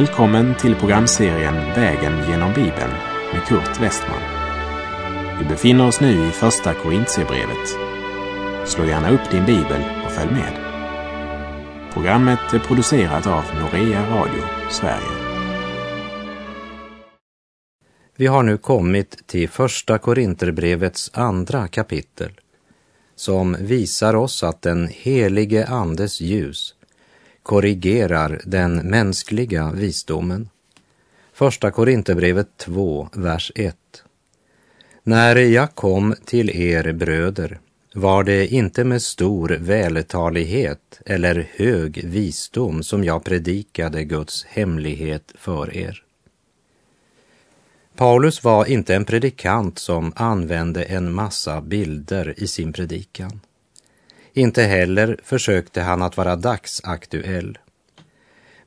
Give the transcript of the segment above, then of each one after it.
Välkommen till programserien Vägen genom Bibeln med Kurt Westman. Vi befinner oss nu i Första Korintierbrevet. Slå gärna upp din bibel och följ med. Programmet är producerat av Norea Radio Sverige. Vi har nu kommit till Första Korinterbrevets andra kapitel som visar oss att den helige Andes ljus korrigerar den mänskliga visdomen. Första Korinthierbrevet 2, vers 1. När jag kom till er bröder var det inte med stor vältalighet eller hög visdom som jag predikade Guds hemlighet för er. Paulus var inte en predikant som använde en massa bilder i sin predikan. Inte heller försökte han att vara dagsaktuell.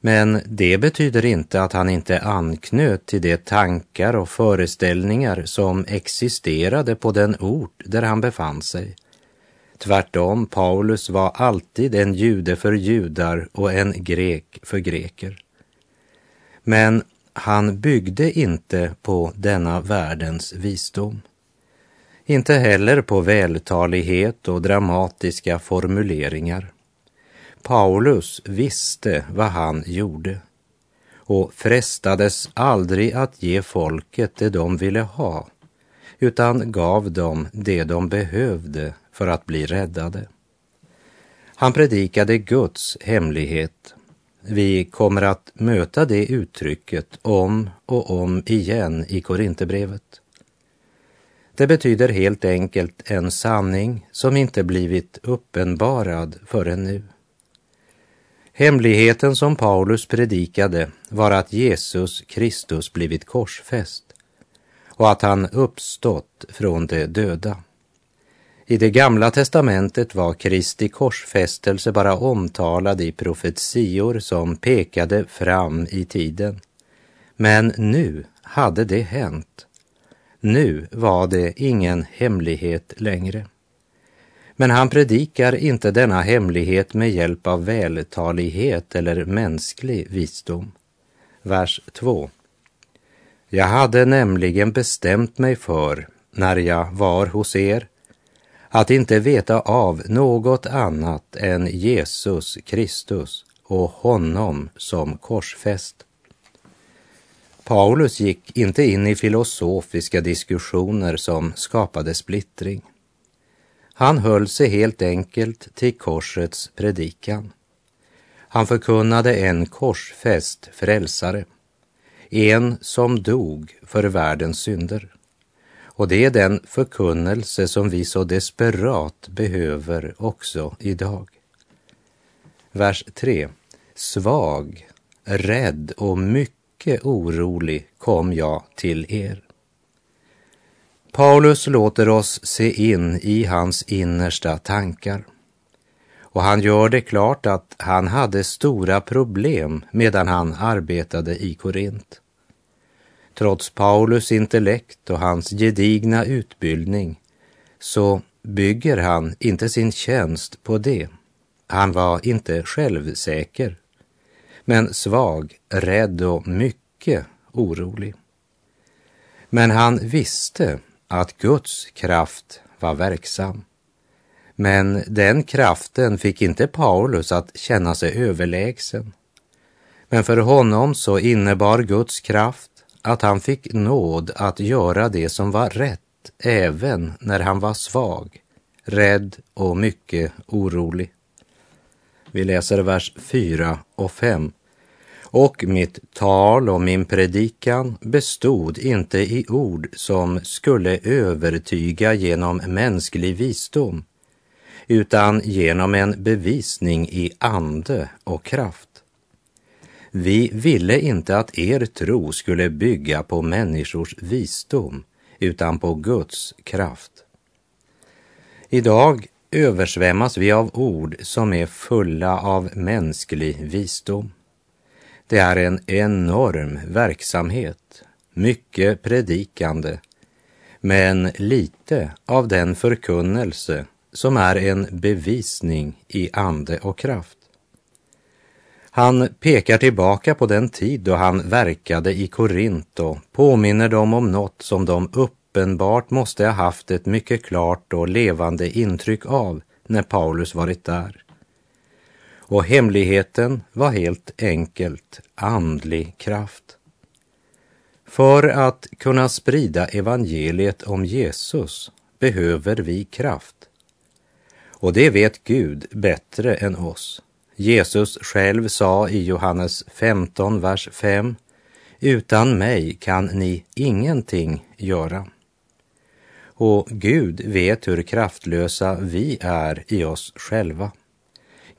Men det betyder inte att han inte anknöt till de tankar och föreställningar som existerade på den ort där han befann sig. Tvärtom, Paulus var alltid en jude för judar och en grek för greker. Men han byggde inte på denna världens visdom. Inte heller på vältalighet och dramatiska formuleringar. Paulus visste vad han gjorde och frestades aldrig att ge folket det de ville ha, utan gav dem det de behövde för att bli räddade. Han predikade Guds hemlighet. Vi kommer att möta det uttrycket om och om igen i Korinthierbrevet. Det betyder helt enkelt en sanning som inte blivit uppenbarad förrän nu. Hemligheten som Paulus predikade var att Jesus Kristus blivit korsfäst och att han uppstått från de döda. I det gamla testamentet var Kristi korsfästelse bara omtalad i profetior som pekade fram i tiden. Men nu hade det hänt nu var det ingen hemlighet längre. Men han predikar inte denna hemlighet med hjälp av vältalighet eller mänsklig visdom. Vers 2. Jag hade nämligen bestämt mig för, när jag var hos er, att inte veta av något annat än Jesus Kristus och honom som korsfäst. Paulus gick inte in i filosofiska diskussioner som skapade splittring. Han höll sig helt enkelt till korsets predikan. Han förkunnade en korsfäst frälsare, en som dog för världens synder. Och det är den förkunnelse som vi så desperat behöver också idag. Vers 3. Svag, rädd och mycket mycket orolig kom jag till er. Paulus låter oss se in i hans innersta tankar. Och han gör det klart att han hade stora problem medan han arbetade i Korint. Trots Paulus intellekt och hans gedigna utbildning så bygger han inte sin tjänst på det. Han var inte självsäker men svag, rädd och mycket orolig. Men han visste att Guds kraft var verksam. Men den kraften fick inte Paulus att känna sig överlägsen. Men för honom så innebar Guds kraft att han fick nåd att göra det som var rätt även när han var svag, rädd och mycket orolig. Vi läser vers 4 och 5. Och mitt tal och min predikan bestod inte i ord som skulle övertyga genom mänsklig visdom, utan genom en bevisning i ande och kraft. Vi ville inte att er tro skulle bygga på människors visdom, utan på Guds kraft. Idag översvämmas vi av ord som är fulla av mänsklig visdom. Det är en enorm verksamhet, mycket predikande, men lite av den förkunnelse som är en bevisning i ande och kraft. Han pekar tillbaka på den tid då han verkade i Korint och påminner dem om något som de uppenbart måste ha haft ett mycket klart och levande intryck av när Paulus varit där. Och hemligheten var helt enkelt andlig kraft. För att kunna sprida evangeliet om Jesus behöver vi kraft. Och det vet Gud bättre än oss. Jesus själv sa i Johannes 15, vers 5 Utan mig kan ni ingenting göra. Och Gud vet hur kraftlösa vi är i oss själva.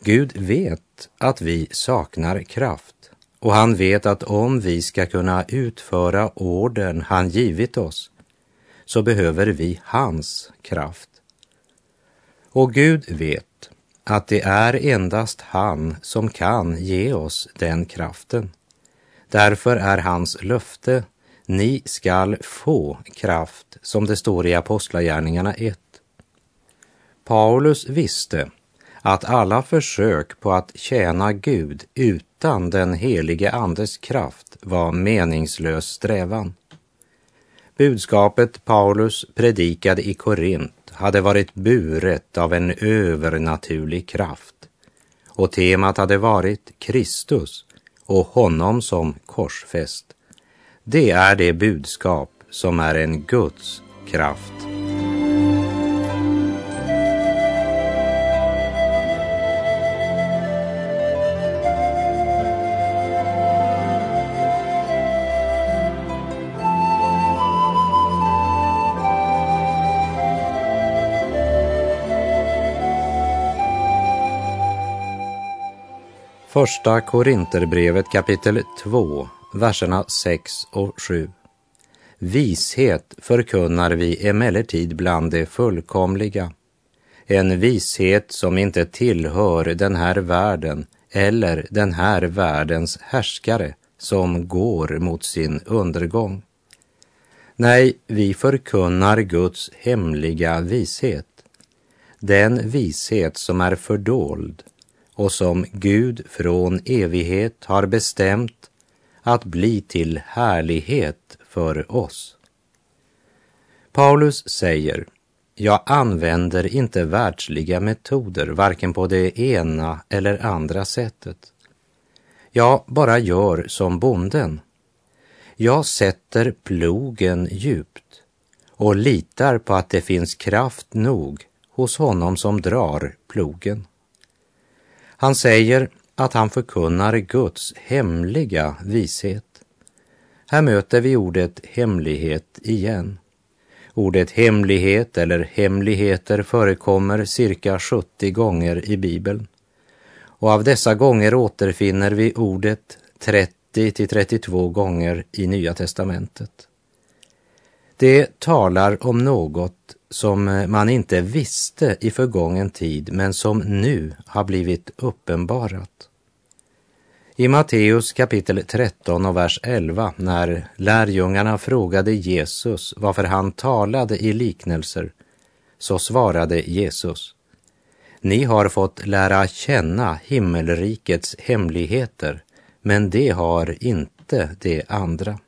Gud vet att vi saknar kraft och han vet att om vi ska kunna utföra orden han givit oss så behöver vi hans kraft. Och Gud vet att det är endast han som kan ge oss den kraften. Därför är hans löfte, ni skall få kraft, som det står i Apostlagärningarna 1. Paulus visste att alla försök på att tjäna Gud utan den helige Andes kraft var meningslös strävan. Budskapet Paulus predikade i Korint hade varit buret av en övernaturlig kraft och temat hade varit Kristus och honom som korsfäst. Det är det budskap som är en Guds kraft. Första Korinterbrevet kapitel 2, verserna 6 och 7. Vishet förkunnar vi emellertid bland det fullkomliga, en vishet som inte tillhör den här världen eller den här världens härskare som går mot sin undergång. Nej, vi förkunnar Guds hemliga vishet, den vishet som är fördold och som Gud från evighet har bestämt att bli till härlighet för oss. Paulus säger, jag använder inte världsliga metoder, varken på det ena eller andra sättet. Jag bara gör som bonden. Jag sätter plogen djupt och litar på att det finns kraft nog hos honom som drar plogen. Han säger att han förkunnar Guds hemliga vishet. Här möter vi ordet hemlighet igen. Ordet hemlighet eller hemligheter förekommer cirka 70 gånger i Bibeln. Och av dessa gånger återfinner vi ordet 30 till 32 gånger i Nya testamentet. Det talar om något som eh, man inte visste i förgången tid men som nu har blivit uppenbarat. I Matteus kapitel 13 och vers 11 när lärjungarna frågade Jesus varför han talade i liknelser så svarade Jesus Ni har fått lära känna himmelrikets hemligheter men det har inte de andra.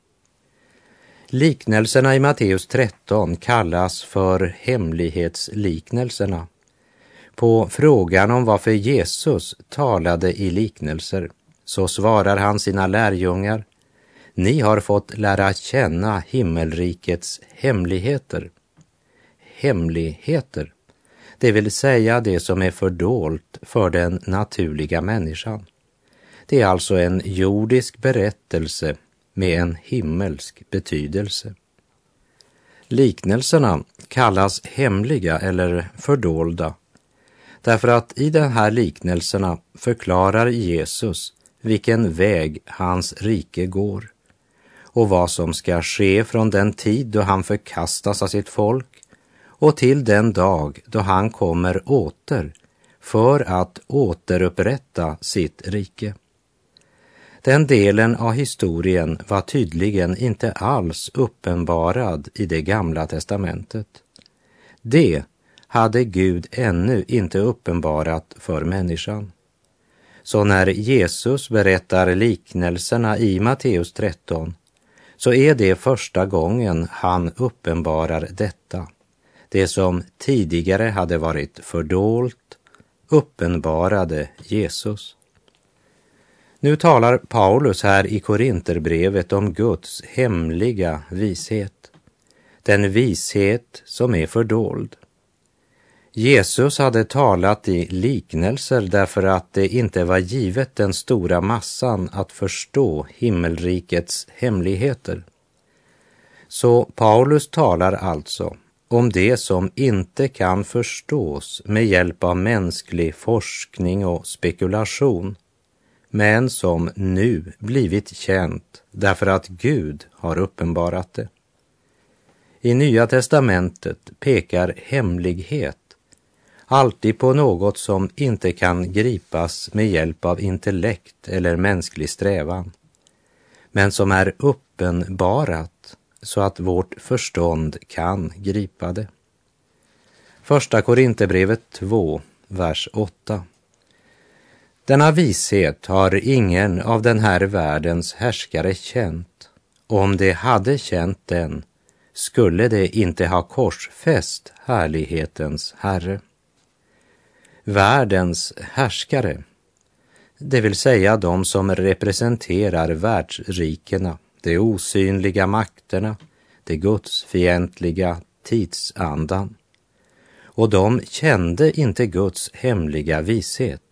Liknelserna i Matteus 13 kallas för hemlighetsliknelserna. På frågan om varför Jesus talade i liknelser så svarar han sina lärjungar Ni har fått lära känna himmelrikets hemligheter. Hemligheter, det vill säga det som är fördolt för den naturliga människan. Det är alltså en jordisk berättelse med en himmelsk betydelse. Liknelserna kallas hemliga eller fördolda därför att i de här liknelserna förklarar Jesus vilken väg hans rike går och vad som ska ske från den tid då han förkastas av sitt folk och till den dag då han kommer åter för att återupprätta sitt rike. Den delen av historien var tydligen inte alls uppenbarad i det gamla testamentet. Det hade Gud ännu inte uppenbarat för människan. Så när Jesus berättar liknelserna i Matteus 13 så är det första gången han uppenbarar detta. Det som tidigare hade varit fördolt uppenbarade Jesus. Nu talar Paulus här i Korinterbrevet om Guds hemliga vishet. Den vishet som är fördold. Jesus hade talat i liknelser därför att det inte var givet den stora massan att förstå himmelrikets hemligheter. Så Paulus talar alltså om det som inte kan förstås med hjälp av mänsklig forskning och spekulation, men som nu blivit känt därför att Gud har uppenbarat det. I Nya testamentet pekar hemlighet alltid på något som inte kan gripas med hjälp av intellekt eller mänsklig strävan, men som är uppenbarat så att vårt förstånd kan gripa det. Första Korinthierbrevet 2, vers 8. Denna vishet har ingen av den här världens härskare känt. Om de hade känt den skulle de inte ha korsfäst härlighetens Herre världens härskare, det vill säga de som representerar världsrikena, de osynliga makterna, de gudsfientliga tidsandan. Och de kände inte Guds hemliga vishet,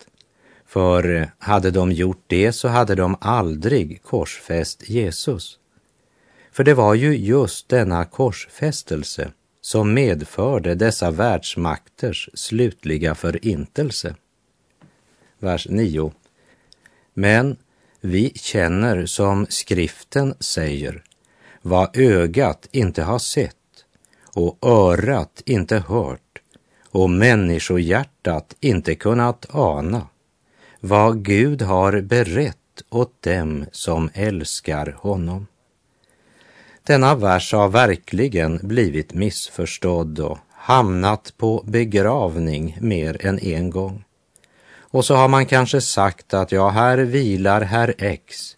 för hade de gjort det så hade de aldrig korsfäst Jesus. För det var ju just denna korsfästelse som medförde dessa världsmakters slutliga förintelse. Vers 9. Men vi känner som skriften säger vad ögat inte har sett och örat inte hört och människohjärtat inte kunnat ana vad Gud har berett åt dem som älskar honom. Denna vers har verkligen blivit missförstådd och hamnat på begravning mer än en gång. Och så har man kanske sagt att ja, här vilar herr X.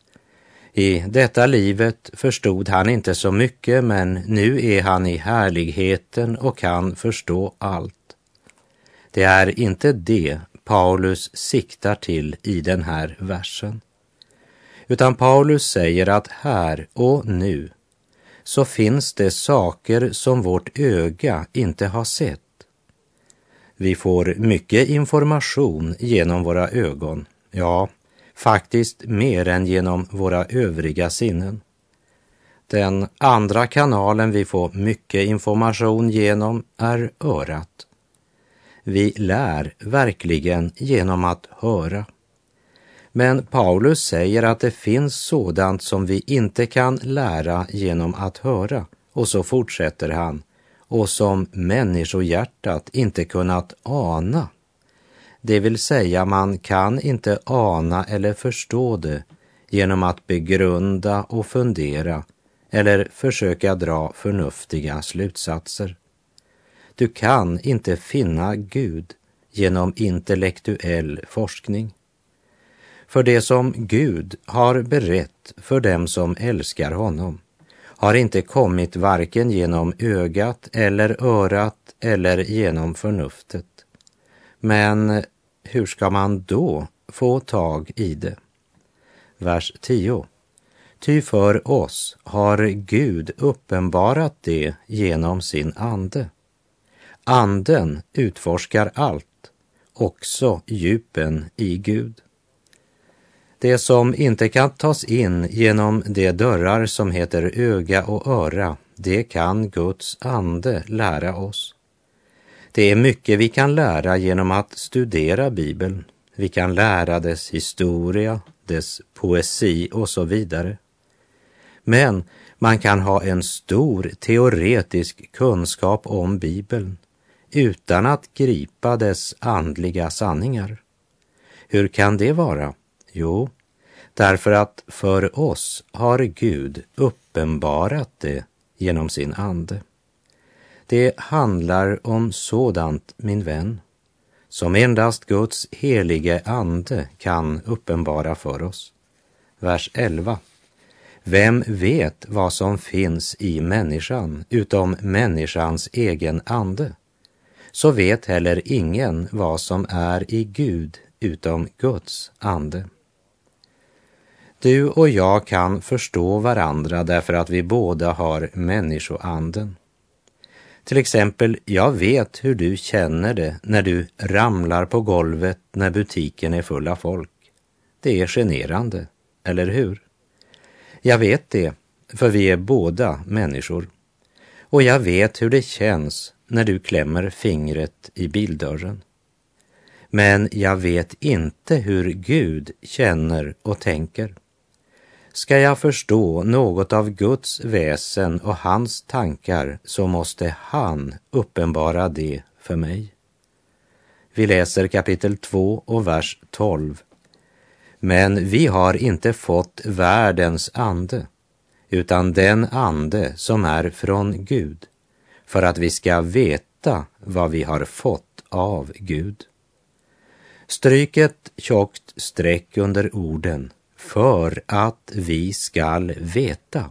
I detta livet förstod han inte så mycket, men nu är han i härligheten och kan förstå allt. Det är inte det Paulus siktar till i den här versen. Utan Paulus säger att här och nu så finns det saker som vårt öga inte har sett. Vi får mycket information genom våra ögon, ja, faktiskt mer än genom våra övriga sinnen. Den andra kanalen vi får mycket information genom är örat. Vi lär verkligen genom att höra. Men Paulus säger att det finns sådant som vi inte kan lära genom att höra. Och så fortsätter han. Och som människohjärtat inte kunnat ana. Det vill säga, man kan inte ana eller förstå det genom att begrunda och fundera eller försöka dra förnuftiga slutsatser. Du kan inte finna Gud genom intellektuell forskning. För det som Gud har berett för dem som älskar honom har inte kommit varken genom ögat eller örat eller genom förnuftet. Men hur ska man då få tag i det? Vers 10. Ty för oss har Gud uppenbarat det genom sin ande. Anden utforskar allt, också djupen i Gud. Det som inte kan tas in genom de dörrar som heter öga och öra, det kan Guds ande lära oss. Det är mycket vi kan lära genom att studera Bibeln. Vi kan lära dess historia, dess poesi och så vidare. Men man kan ha en stor teoretisk kunskap om Bibeln utan att gripa dess andliga sanningar. Hur kan det vara? Jo, därför att för oss har Gud uppenbarat det genom sin ande. Det handlar om sådant, min vän, som endast Guds helige ande kan uppenbara för oss. Vers 11. Vem vet vad som finns i människan utom människans egen ande? Så vet heller ingen vad som är i Gud utom Guds ande. Du och jag kan förstå varandra därför att vi båda har människoanden. Till exempel, jag vet hur du känner det när du ramlar på golvet när butiken är full av folk. Det är generande, eller hur? Jag vet det, för vi är båda människor. Och jag vet hur det känns när du klämmer fingret i bildörren. Men jag vet inte hur Gud känner och tänker. Ska jag förstå något av Guds väsen och hans tankar så måste han uppenbara det för mig. Vi läser kapitel 2 och vers 12. Men vi har inte fått världens ande, utan den ande som är från Gud, för att vi ska veta vad vi har fått av Gud. Stryk ett tjockt streck under orden för att vi skall veta.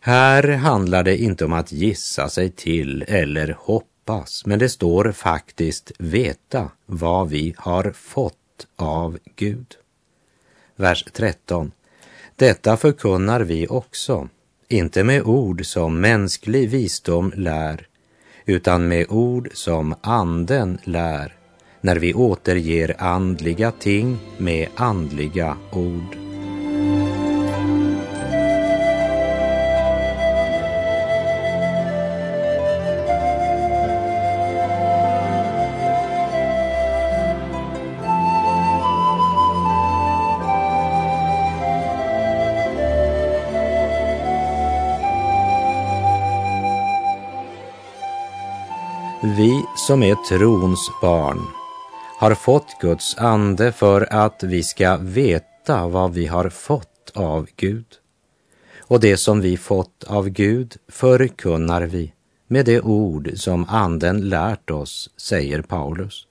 Här handlar det inte om att gissa sig till eller hoppas, men det står faktiskt veta vad vi har fått av Gud. Vers 13. Detta förkunnar vi också, inte med ord som mänsklig visdom lär, utan med ord som anden lär, när vi återger andliga ting med andliga ord. Vi som är trons barn har fått Guds ande för att vi ska veta vad vi har fått av Gud. Och det som vi fått av Gud förkunnar vi med det ord som anden lärt oss, säger Paulus.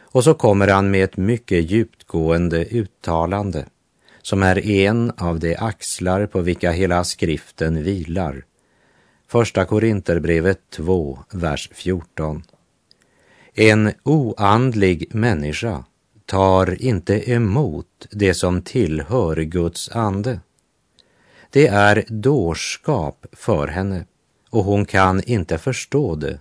Och så kommer han med ett mycket djupgående uttalande som är en av de axlar på vilka hela skriften vilar. Första Korinterbrevet 2, vers 14. En oandlig människa tar inte emot det som tillhör Guds ande. Det är dårskap för henne och hon kan inte förstå det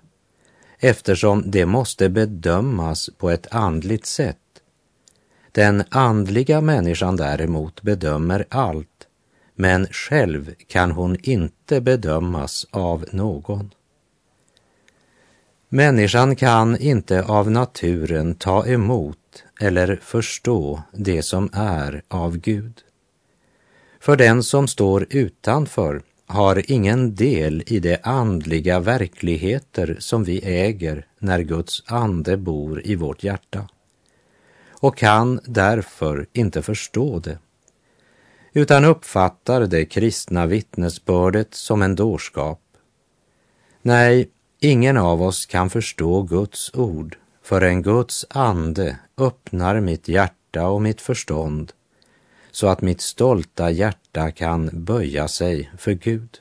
eftersom det måste bedömas på ett andligt sätt. Den andliga människan däremot bedömer allt, men själv kan hon inte bedömas av någon. Människan kan inte av naturen ta emot eller förstå det som är av Gud. För den som står utanför har ingen del i de andliga verkligheter som vi äger när Guds ande bor i vårt hjärta och kan därför inte förstå det utan uppfattar det kristna vittnesbördet som en dårskap. Nej, Ingen av oss kan förstå Guds ord förrän Guds ande öppnar mitt hjärta och mitt förstånd så att mitt stolta hjärta kan böja sig för Gud.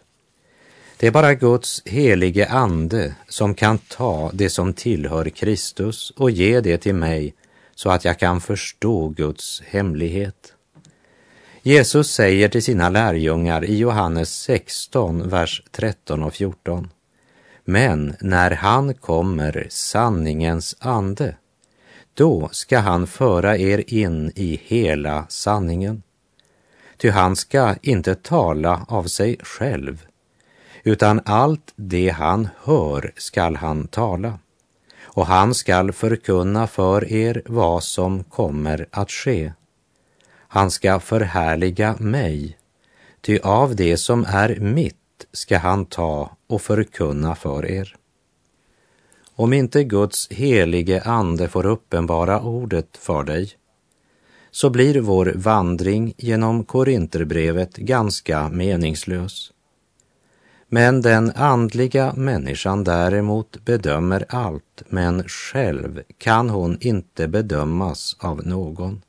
Det är bara Guds helige ande som kan ta det som tillhör Kristus och ge det till mig så att jag kan förstå Guds hemlighet. Jesus säger till sina lärjungar i Johannes 16, vers 13 och 14. Men när han kommer, sanningens ande, då ska han föra er in i hela sanningen. Ty han ska inte tala av sig själv, utan allt det han hör skall han tala, och han skall förkunna för er vad som kommer att ske. Han ska förhärliga mig, ty av det som är mitt ska han ta och förkunna för er. Om inte Guds helige ande får uppenbara ordet för dig, så blir vår vandring genom Korinterbrevet ganska meningslös. Men den andliga människan däremot bedömer allt, men själv kan hon inte bedömas av någon.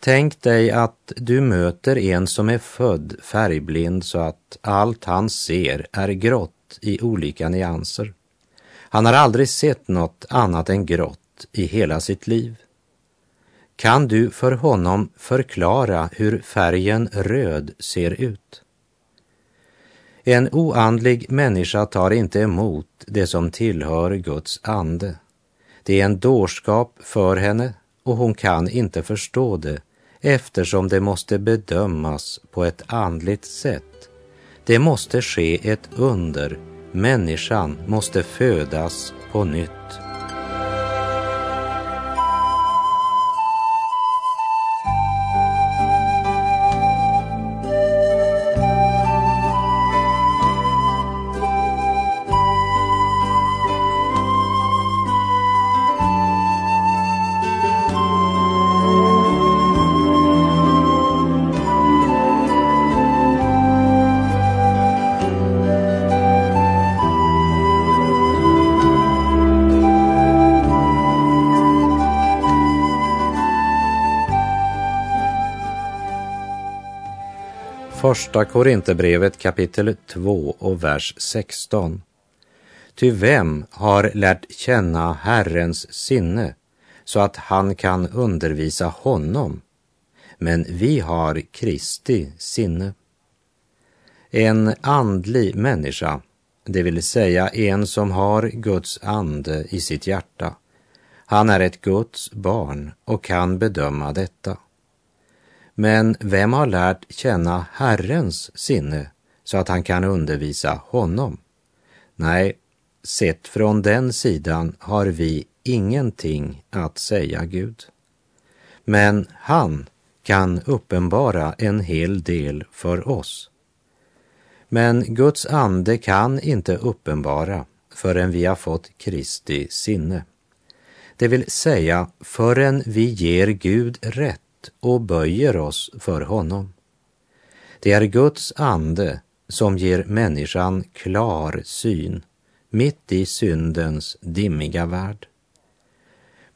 Tänk dig att du möter en som är född färgblind så att allt han ser är grått i olika nyanser. Han har aldrig sett något annat än grått i hela sitt liv. Kan du för honom förklara hur färgen röd ser ut? En oandlig människa tar inte emot det som tillhör Guds ande. Det är en dårskap för henne och hon kan inte förstå det eftersom det måste bedömas på ett andligt sätt. Det måste ske ett under. Människan måste födas på nytt. Första Korinthierbrevet kapitel 2 och vers 16. Ty vem har lärt känna Herrens sinne så att han kan undervisa honom? Men vi har Kristi sinne. En andlig människa, det vill säga en som har Guds ande i sitt hjärta, han är ett Guds barn och kan bedöma detta. Men vem har lärt känna Herrens sinne så att han kan undervisa honom? Nej, sett från den sidan har vi ingenting att säga Gud. Men han kan uppenbara en hel del för oss. Men Guds ande kan inte uppenbara förrän vi har fått Kristi sinne. Det vill säga förrän vi ger Gud rätt och böjer oss för honom. Det är Guds ande som ger människan klar syn mitt i syndens dimmiga värld.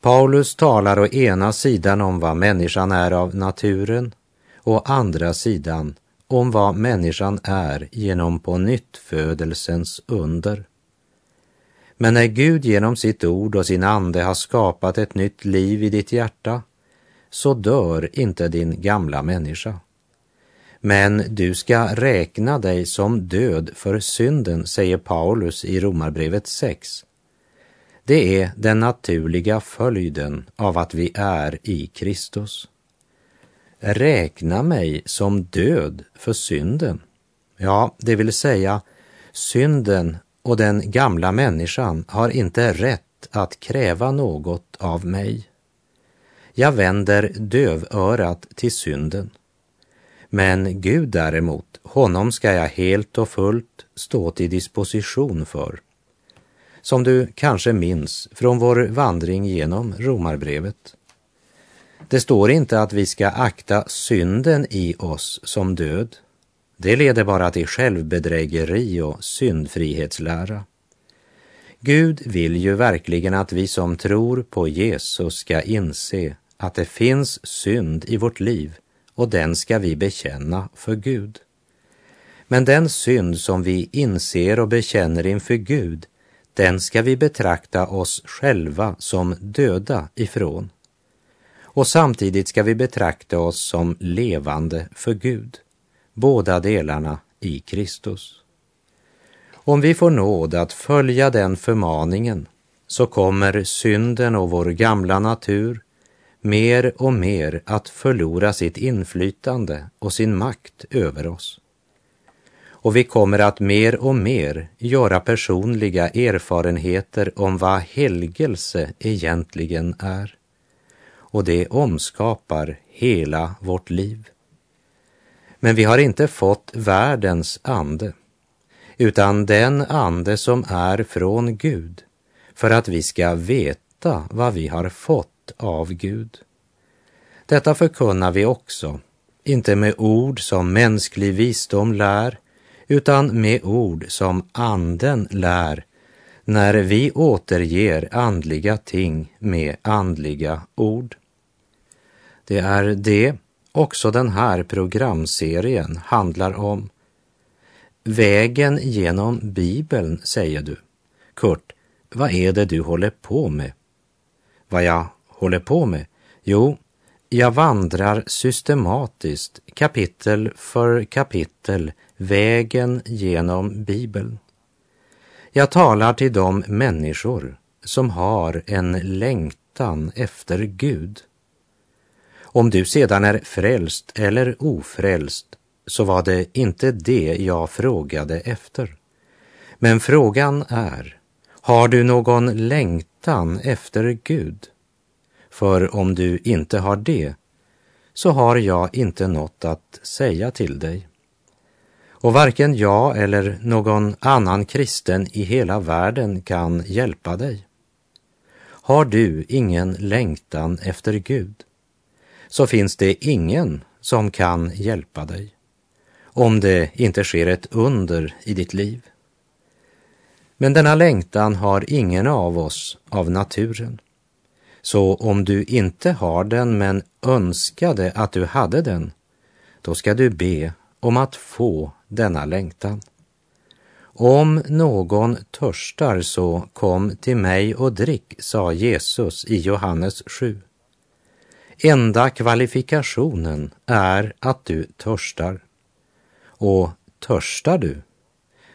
Paulus talar å ena sidan om vad människan är av naturen och å andra sidan om vad människan är genom på nyttfödelsens under. Men när Gud genom sitt ord och sin ande har skapat ett nytt liv i ditt hjärta så dör inte din gamla människa. Men du ska räkna dig som död för synden, säger Paulus i Romarbrevet 6. Det är den naturliga följden av att vi är i Kristus. Räkna mig som död för synden. Ja, det vill säga, synden och den gamla människan har inte rätt att kräva något av mig. Jag vänder dövörat till synden. Men Gud däremot, honom ska jag helt och fullt stå till disposition för. Som du kanske minns från vår vandring genom Romarbrevet. Det står inte att vi ska akta synden i oss som död. Det leder bara till självbedrägeri och syndfrihetslära. Gud vill ju verkligen att vi som tror på Jesus ska inse att det finns synd i vårt liv och den ska vi bekänna för Gud. Men den synd som vi inser och bekänner inför Gud, den ska vi betrakta oss själva som döda ifrån. Och samtidigt ska vi betrakta oss som levande för Gud, båda delarna i Kristus. Om vi får nåd att följa den förmaningen så kommer synden och vår gamla natur mer och mer att förlora sitt inflytande och sin makt över oss. Och vi kommer att mer och mer göra personliga erfarenheter om vad helgelse egentligen är. Och det omskapar hela vårt liv. Men vi har inte fått världens ande, utan den ande som är från Gud, för att vi ska veta vad vi har fått av Gud. Detta förkunnar vi också, inte med ord som mänsklig visdom lär, utan med ord som anden lär när vi återger andliga ting med andliga ord. Det är det också den här programserien handlar om. Vägen genom Bibeln, säger du. Kurt, vad är det du håller på med? Vad jag håller på med? Jo, jag vandrar systematiskt kapitel för kapitel vägen genom Bibeln. Jag talar till de människor som har en längtan efter Gud. Om du sedan är frälst eller ofrälst så var det inte det jag frågade efter. Men frågan är, har du någon längtan efter Gud? För om du inte har det, så har jag inte något att säga till dig. Och varken jag eller någon annan kristen i hela världen kan hjälpa dig. Har du ingen längtan efter Gud, så finns det ingen som kan hjälpa dig, om det inte sker ett under i ditt liv. Men denna längtan har ingen av oss av naturen. Så om du inte har den men önskade att du hade den, då ska du be om att få denna längtan. Om någon törstar så kom till mig och drick, sa Jesus i Johannes 7. Enda kvalifikationen är att du törstar. Och törstar du,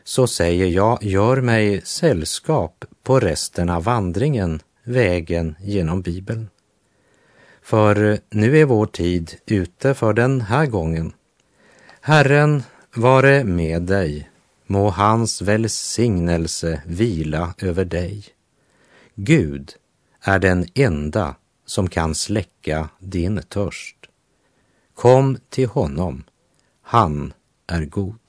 så säger jag, gör mig sällskap på resten av vandringen, vägen genom Bibeln. För nu är vår tid ute för den här gången. Herren vare med dig, må hans välsignelse vila över dig. Gud är den enda som kan släcka din törst. Kom till honom, han är god.